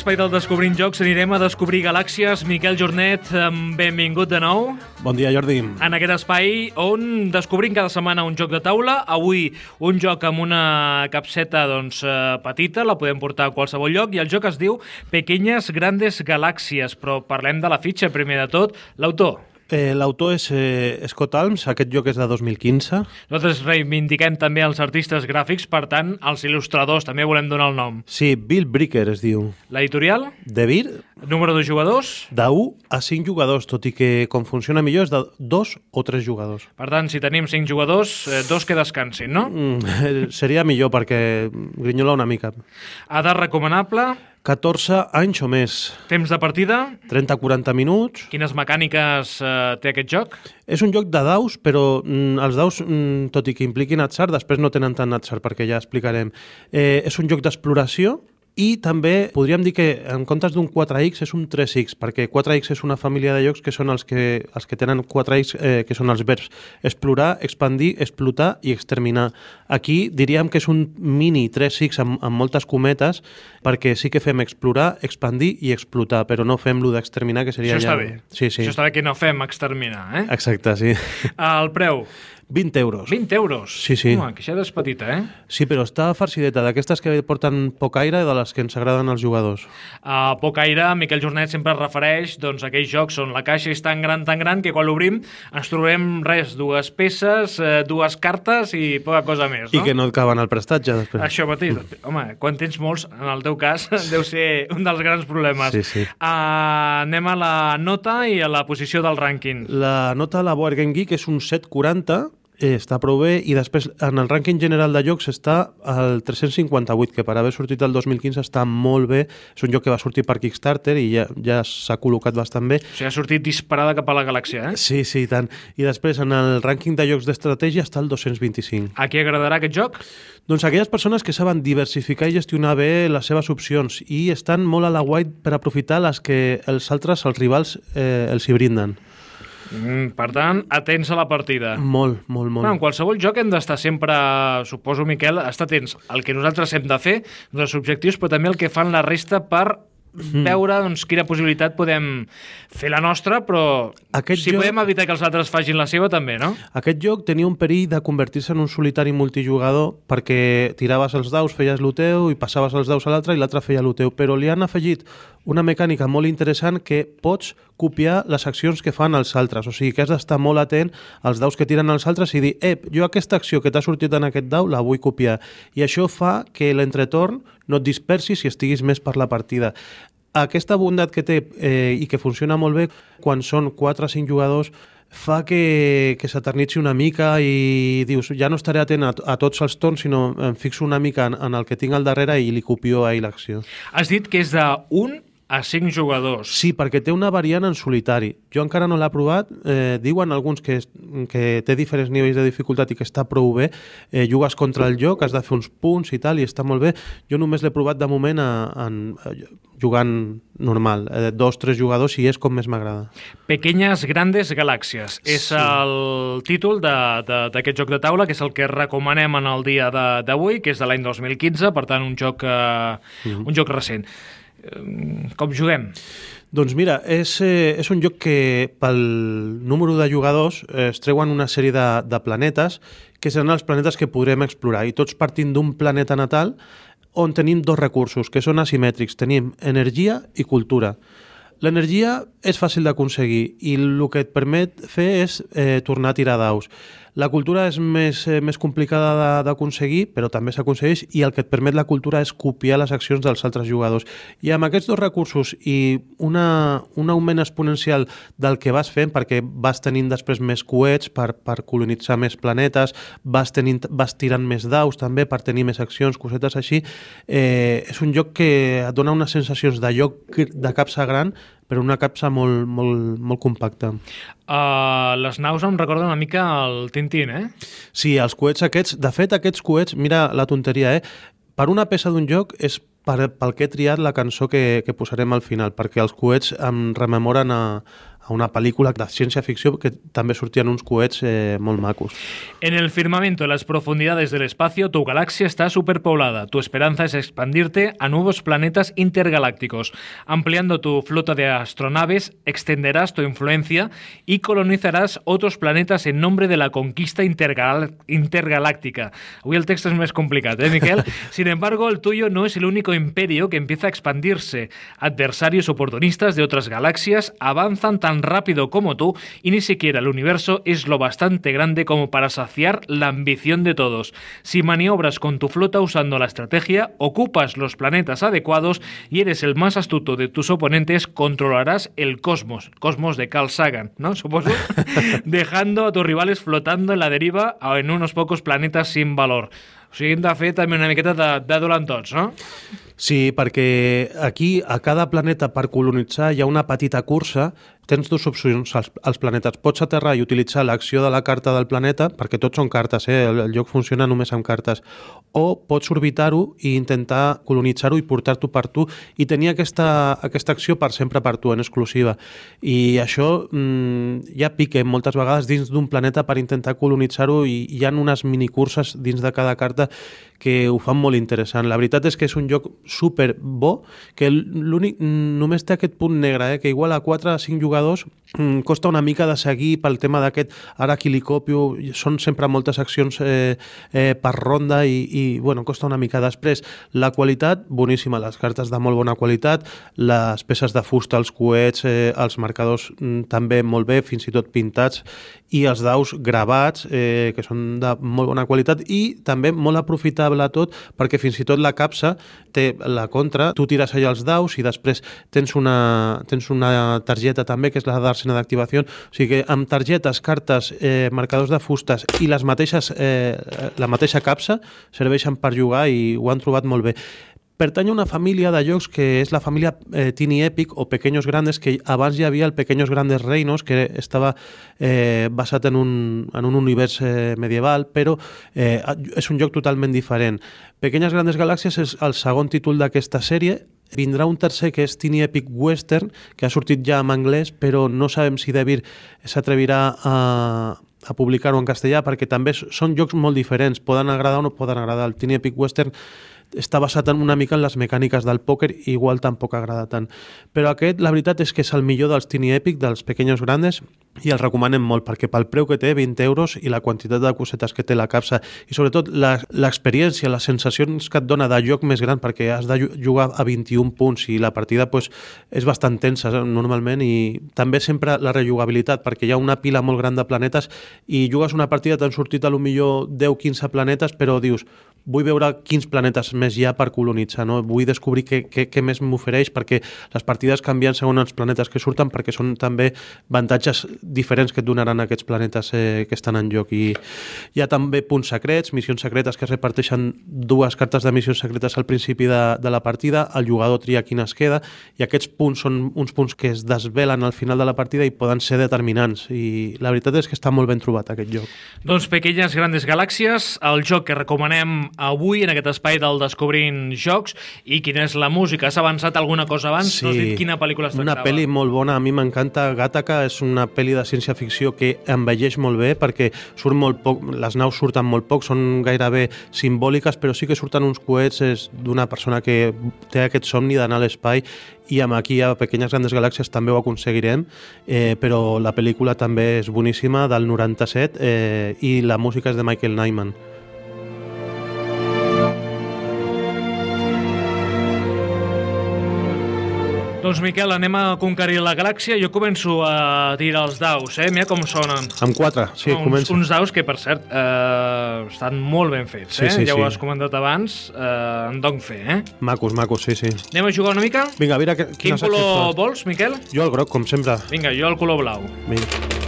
l'espai del Descobrint Jocs anirem a descobrir galàxies. Miquel Jornet, benvingut de nou. Bon dia, Jordi. En aquest espai on descobrim cada setmana un joc de taula. Avui un joc amb una capseta doncs, eh, petita, la podem portar a qualsevol lloc, i el joc es diu Pequeñas Grandes Galàxies, però parlem de la fitxa primer de tot. L'autor. Eh, L'autor és eh, Scott Alms, aquest joc és de 2015. Nosaltres reivindiquem també els artistes gràfics, per tant, els il·lustradors, també volem donar el nom. Sí, Bill Bricker es diu. L'editorial? De Vir. Número de jugadors? De 1 a 5 jugadors, tot i que com funciona millor és de 2 o 3 jugadors. Per tant, si tenim 5 jugadors, eh, dos que descansin, no? Mm, seria millor perquè grinyola una mica. Edat recomanable? 14 anys o més. Temps de partida? 30-40 minuts. Quines mecàniques eh, té aquest joc? És un joc de daus, però mm, els daus, mm, tot i que impliquin atzar, després no tenen tant atzar, perquè ja explicarem. Eh, és un joc d'exploració, i també podríem dir que en comptes d'un 4X és un 3X, perquè 4X és una família de llocs que són els que, els que tenen 4X, eh, que són els verbs explorar, expandir, explotar i exterminar. Aquí diríem que és un mini 3X amb, amb moltes cometes, perquè sí que fem explorar, expandir i explotar, però no fem lo d'exterminar, que seria Això està ja... bé. Sí, sí. Això està bé que no fem exterminar, eh? Exacte, sí. El preu? 20 euros. 20 euros? Sí, sí. Home, que això és petita, eh? Sí, però està farcideta, d'aquestes que porten poc aire i de les que ens agraden als jugadors. A poc aire, Miquel Jornet sempre es refereix doncs, a aquells jocs on la caixa és tan gran, tan gran, que quan l'obrim ens trobem res, dues peces, eh, dues cartes i poca cosa més, no? I que no et caben al prestatge, després. Això mateix. Home, quan tens molts, en el teu cas, deu ser un dels grans problemes. Sí, sí. Uh, anem a la nota i a la posició del rànquing. La nota de la Board Game Geek és un 740, eh, està prou bé, i després en el rànquing general de jocs està al 358, que per haver sortit el 2015 està molt bé. És un joc que va sortir per Kickstarter i ja, ja s'ha col·locat bastant bé. O sigui, ha sortit disparada cap a la galàxia, eh? Sí, sí, i tant. I després en el rànquing de jocs d'estratègia està el 225. A qui agradarà aquest joc? Doncs aquelles persones que saben diversificar i gestionar bé les seves opcions i estan molt a la guai per aprofitar les que els altres, els rivals, eh, els hi brinden. Mm, per tant, atents a la partida. Molt, molt, molt. Bueno, en qualsevol joc hem d'estar sempre, suposo, Miquel, estar atents al que nosaltres hem de fer, dels objectius, però també el que fan la resta per mm. veure doncs, quina possibilitat podem fer la nostra, però Aquest si joc- podem evitar que els altres facin la seva, també, no? Aquest joc tenia un perill de convertir-se en un solitari multijugador perquè tiraves els daus, feies lo teu i passaves els daus a l'altre i l'altre feia lo teu, però li han afegit una mecànica molt interessant que pots copiar les accions que fan els altres, o sigui que has d'estar molt atent als daus que tiren els altres i dir, ep, jo aquesta acció que t'ha sortit en aquest dau la vull copiar. I això fa que l'entretorn no et dispersis i estiguis més per la partida. Aquesta bondat que té eh, i que funciona molt bé quan són 4 o 5 jugadors fa que, que s'eternitzi una mica i dius, ja no estaré atent a, a tots els torns, sinó em fixo una mica en, en el que tinc al darrere i li copio ahir l'acció. Has dit que és de 1 a 5 jugadors. Sí, perquè té una variant en solitari. Jo encara no l'he provat. Eh, diuen alguns que, que té diferents nivells de dificultat i que està prou bé. Eh, jugues contra el joc, has de fer uns punts i tal, i està molt bé. Jo només l'he provat de moment a, en, a, jugant normal. Eh, dos, tres jugadors, i és com més m'agrada. Pequeñas Grandes Galàxies. Sí. És el títol de- de- d'aquest joc de taula, que és el que recomanem en el dia d'avui, que és de l'any 2015, per tant, un joc, eh, Mhm. un joc recent. Com juguem? Doncs mira, és, eh, és un joc que pel número de jugadors eh, es treuen una sèrie de, de planetes que seran els planetes que podrem explorar i tots partint d'un planeta natal on tenim dos recursos que són asimètrics. Tenim energia i cultura. L'energia és fàcil d'aconseguir i el que et permet fer és eh, tornar a tirar daus. La cultura és més, eh, més complicada d'aconseguir, però també s'aconsegueix, i el que et permet la cultura és copiar les accions dels altres jugadors. I amb aquests dos recursos i una, un augment exponencial del que vas fent, perquè vas tenint després més coets per, per colonitzar més planetes, vas, tenint, vas tirant més daus també per tenir més accions, cosetes així, eh, és un joc que et dona unes sensacions de lloc de capsa gran, però una capsa molt, molt, molt compacta. Uh, les naus em recorden una mica el Tintín, eh? Sí, els coets aquests... De fet, aquests coets, mira la tonteria, eh? Per una peça d'un joc és per, pel que he triat la cançó que, que posarem al final, perquè els coets em rememoren a, a una pel·lícula de ciència-ficció que també sortien uns coets eh, molt macos. En el firmamento de las profundidades del espacio, tu galaxia está superpoblada. Tu esperanza es expandirte a nuevos planetas intergalácticos. Ampliando tu flota de astronaves, extenderás tu influencia y colonizarás otros planetas en nombre de la conquista intergal intergaláctica. Hoy el texto es más complicado, ¿eh, Miquel? Sin embargo, el tuyo no es el único imperio que empieza a expandirse. Adversarios oportunistas de otras galaxias avanzan tan rápido como tú y ni siquiera el universo es lo bastante grande como para saciar la ambición de todos. Si maniobras con tu flota usando la estrategia, ocupas los planetas adecuados y eres el más astuto de tus oponentes, controlarás el cosmos. Cosmos de Carl Sagan, ¿no? Supongo. Dejando a tus rivales flotando en la deriva o en unos pocos planetas sin valor. O sigui, hem de fer també una miqueta de, de dolant tots, no? Sí, perquè aquí a cada planeta per colonitzar hi ha una petita cursa tens dues opcions als, als planetes. Pots aterrar i utilitzar l'acció de la carta del planeta, perquè tots són cartes, eh? el, el lloc funciona només amb cartes, o pots orbitar-ho i intentar colonitzar-ho i portar-t'ho per tu i tenir aquesta, aquesta acció per sempre per tu, en exclusiva. I això mmm, ja pique moltes vegades dins d'un planeta per intentar colonitzar-ho i hi ha unes minicurses dins de cada carta que ho fan molt interessant. La veritat és que és un joc super bo, que l'únic només té aquest punt negre, eh? que igual a 4 o 5 jugadors mm, costa una mica de seguir pel tema d'aquest ara qui li copio, són sempre moltes accions eh, eh, per ronda i, i bueno, costa una mica. Després, la qualitat, boníssima, les cartes de molt bona qualitat, les peces de fusta, els coets, eh, els marcadors mm, també molt bé, fins i tot pintats, i els daus gravats, eh, que són de molt bona qualitat, i també molt aprofitable tot, perquè fins i tot la capsa té la contra, tu tires allà els daus i després tens una, tens una targeta també, que és la d'Arsena d'activació, o sigui que amb targetes, cartes, eh, marcadors de fustes i les mateixes, eh, la mateixa capsa serveixen per jugar i ho han trobat molt bé pertany a una família de jocs que és la família eh, Tiny Epic o Pequeños Grandes, que abans hi havia el Pequeños Grandes Reinos, que estava eh, basat en un, en un univers eh, medieval, però eh, és un joc totalment diferent. Pequeñas Grandes Galàxies és el segon títol d'aquesta sèrie, vindrà un tercer que és Tiny Epic Western, que ha sortit ja en anglès, però no sabem si Devir s'atrevirà a, a publicar-ho en castellà, perquè també són jocs molt diferents, poden agradar o no poden agradar. El Tiny Epic Western està basat en una mica en les mecàniques del pòquer i igual tampoc agrada tant. Però aquest, la veritat és que és el millor dels Tiny Epic, dels Pequeños Grandes, i el recomanem molt perquè pel preu que té, 20 euros, i la quantitat de cosetes que té la capsa, i sobretot l'experiència, les sensacions que et dona de joc més gran, perquè has de jugar a 21 punts i la partida pues, és bastant tensa normalment, i també sempre la rejugabilitat, perquè hi ha una pila molt gran de planetes i jugues una partida, t'han sortit a lo millor 10-15 planetes, però dius, vull veure quins planetes més hi ha per colonitzar, no? vull descobrir què, què, què més m'ofereix, perquè les partides canvien segons els planetes que surten, perquè són també avantatges diferents que et donaran aquests planetes eh, que estan en joc. I hi ha també punts secrets, missions secretes que es reparteixen dues cartes de missions secretes al principi de, de la partida, el jugador tria quina es queda, i aquests punts són uns punts que es desvelen al final de la partida i poden ser determinants. I la veritat és que està molt ben trobat aquest joc. Doncs Pequeñas Grandes Galàxies, el joc que recomanem avui en aquest espai del Descobrint Jocs i quina és la música. Has avançat alguna cosa abans? Sí, no has dit quina pel·lícula es Una pel·li molt bona, a mi m'encanta. Gataca és una pel·li de ciència-ficció que envelleix molt bé perquè surt molt poc, les naus surten molt poc, són gairebé simbòliques, però sí que surten uns coets d'una persona que té aquest somni d'anar a l'espai i amb aquí a Pequeñas Grandes Galàxies també ho aconseguirem, eh, però la pel·lícula també és boníssima, del 97, eh, i la música és de Michael Nyman. Doncs Miquel, anem a conquerir la galàxia. Jo començo a tirar els daus, eh? Mira com sonen. Amb quatre, sí, uns, comença. Uns daus que, per cert, eh, estan molt ben fets, Sí, eh? sí, ja sí. ho has comentat abans, eh, en doc fe, eh? Macos, macos, sí, sí. Anem a jugar una mica? Vinga, mira que, Quin color vols, Miquel? Jo el groc, com sempre. Vinga, jo el color blau. Vinga.